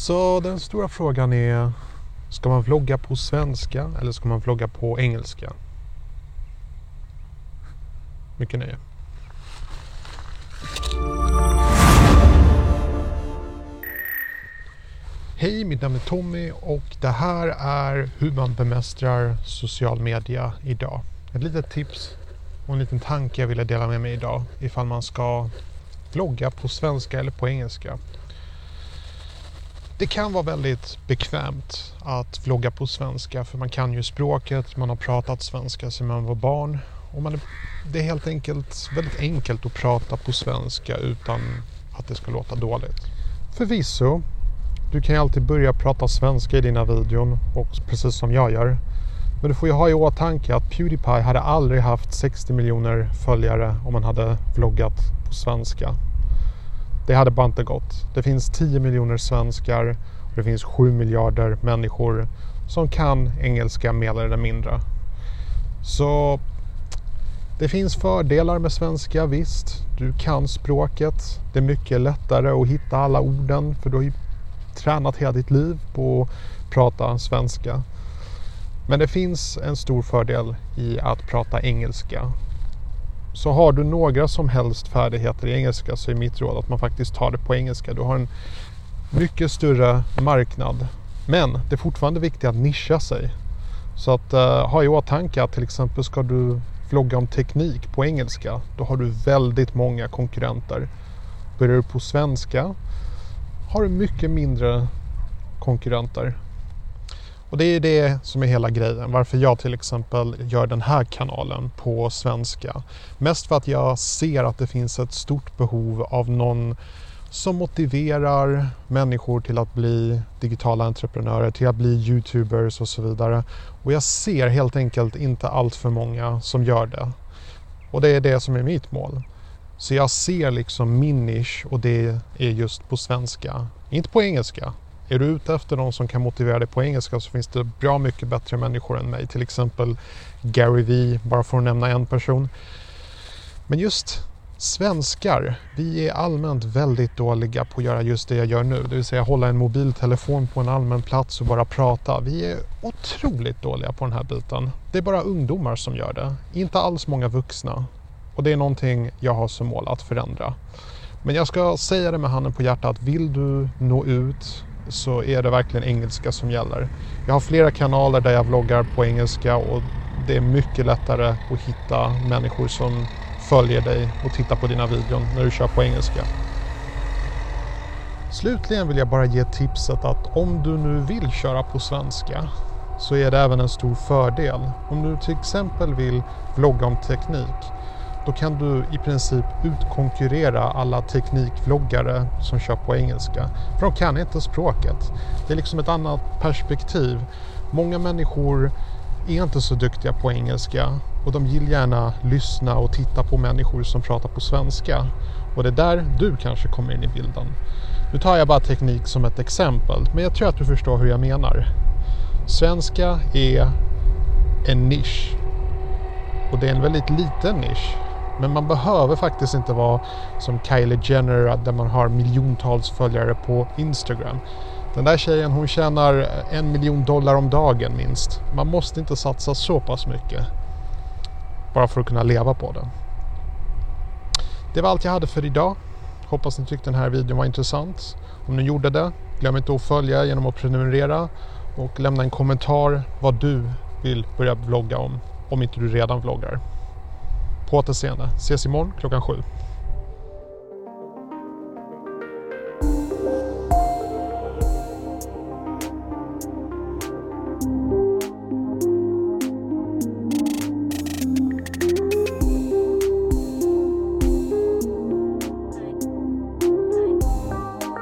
Så den stora frågan är, ska man vlogga på svenska eller ska man vlogga på engelska? Mycket nöje. Hej, mitt namn är Tommy och det här är hur man bemästrar social media idag. Ett litet tips och en liten tanke jag ville dela med mig idag ifall man ska vlogga på svenska eller på engelska. Det kan vara väldigt bekvämt att vlogga på svenska för man kan ju språket, man har pratat svenska sedan man var barn och man är, det är helt enkelt väldigt enkelt att prata på svenska utan att det ska låta dåligt. Förvisso, du kan ju alltid börja prata svenska i dina videon och precis som jag gör. Men du får ju ha i åtanke att Pewdiepie hade aldrig haft 60 miljoner följare om man hade vloggat på svenska. Det hade bara inte gått. Det finns 10 miljoner svenskar och det finns 7 miljarder människor som kan engelska mer eller mindre. Så det finns fördelar med svenska, visst. Du kan språket. Det är mycket lättare att hitta alla orden för du har ju tränat hela ditt liv på att prata svenska. Men det finns en stor fördel i att prata engelska. Så har du några som helst färdigheter i engelska så är mitt råd att man faktiskt tar det på engelska. Du har en mycket större marknad. Men det är fortfarande viktigt att nischa sig. Så att uh, ha i åtanke att till exempel ska du vlogga om teknik på engelska, då har du väldigt många konkurrenter. Börjar du på svenska har du mycket mindre konkurrenter. Och det är det som är hela grejen. Varför jag till exempel gör den här kanalen på svenska. Mest för att jag ser att det finns ett stort behov av någon som motiverar människor till att bli digitala entreprenörer, till att bli YouTubers och så vidare. Och jag ser helt enkelt inte allt för många som gör det. Och det är det som är mitt mål. Så jag ser liksom min nisch och det är just på svenska, inte på engelska. Är du ute efter någon som kan motivera dig på engelska så finns det bra mycket bättre människor än mig. Till exempel Gary Vee, bara för att nämna en person. Men just svenskar, vi är allmänt väldigt dåliga på att göra just det jag gör nu. Det vill säga hålla en mobiltelefon på en allmän plats och bara prata. Vi är otroligt dåliga på den här biten. Det är bara ungdomar som gör det. Inte alls många vuxna. Och det är någonting jag har som mål att förändra. Men jag ska säga det med handen på hjärtat. Vill du nå ut så är det verkligen engelska som gäller. Jag har flera kanaler där jag vloggar på engelska och det är mycket lättare att hitta människor som följer dig och tittar på dina videon när du kör på engelska. Slutligen vill jag bara ge tipset att om du nu vill köra på svenska så är det även en stor fördel. Om du till exempel vill vlogga om teknik då kan du i princip utkonkurrera alla teknikvloggare som kör på engelska. För de kan inte språket. Det är liksom ett annat perspektiv. Många människor är inte så duktiga på engelska och de vill gärna lyssna och titta på människor som pratar på svenska. Och det är där du kanske kommer in i bilden. Nu tar jag bara teknik som ett exempel, men jag tror att du förstår hur jag menar. Svenska är en nisch. Och det är en väldigt liten nisch. Men man behöver faktiskt inte vara som Kylie Jenner där man har miljontals följare på Instagram. Den där tjejen hon tjänar en miljon dollar om dagen minst. Man måste inte satsa så pass mycket. Bara för att kunna leva på det. Det var allt jag hade för idag. Hoppas ni tyckte den här videon var intressant. Om ni gjorde det, glöm inte att följa genom att prenumerera och lämna en kommentar vad du vill börja vlogga om, om inte du redan vloggar. På återseende. Ses imorgon klockan sju.